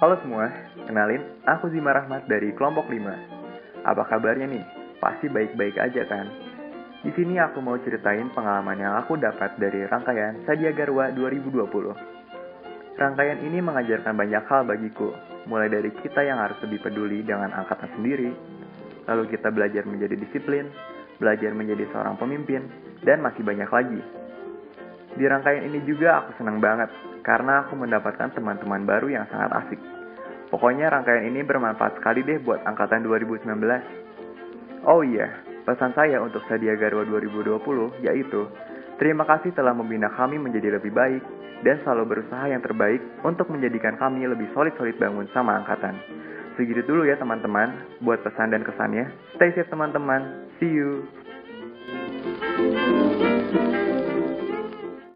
Halo semua, kenalin, aku Zima Rahmat dari kelompok 5. Apa kabarnya nih? Pasti baik-baik aja kan? Di sini aku mau ceritain pengalaman yang aku dapat dari rangkaian Sadia Garwa 2020. Rangkaian ini mengajarkan banyak hal bagiku, mulai dari kita yang harus lebih peduli dengan angkatan sendiri, lalu kita belajar menjadi disiplin, belajar menjadi seorang pemimpin, dan masih banyak lagi. Di rangkaian ini juga aku senang banget karena aku mendapatkan teman-teman baru yang sangat asik. Pokoknya rangkaian ini bermanfaat sekali deh buat angkatan 2019. Oh iya, pesan saya untuk Sadia Garwa 2020 yaitu Terima kasih telah membina kami menjadi lebih baik dan selalu berusaha yang terbaik untuk menjadikan kami lebih solid-solid bangun sama angkatan. Segitu dulu ya teman-teman buat pesan dan kesannya. Stay safe teman-teman. See you.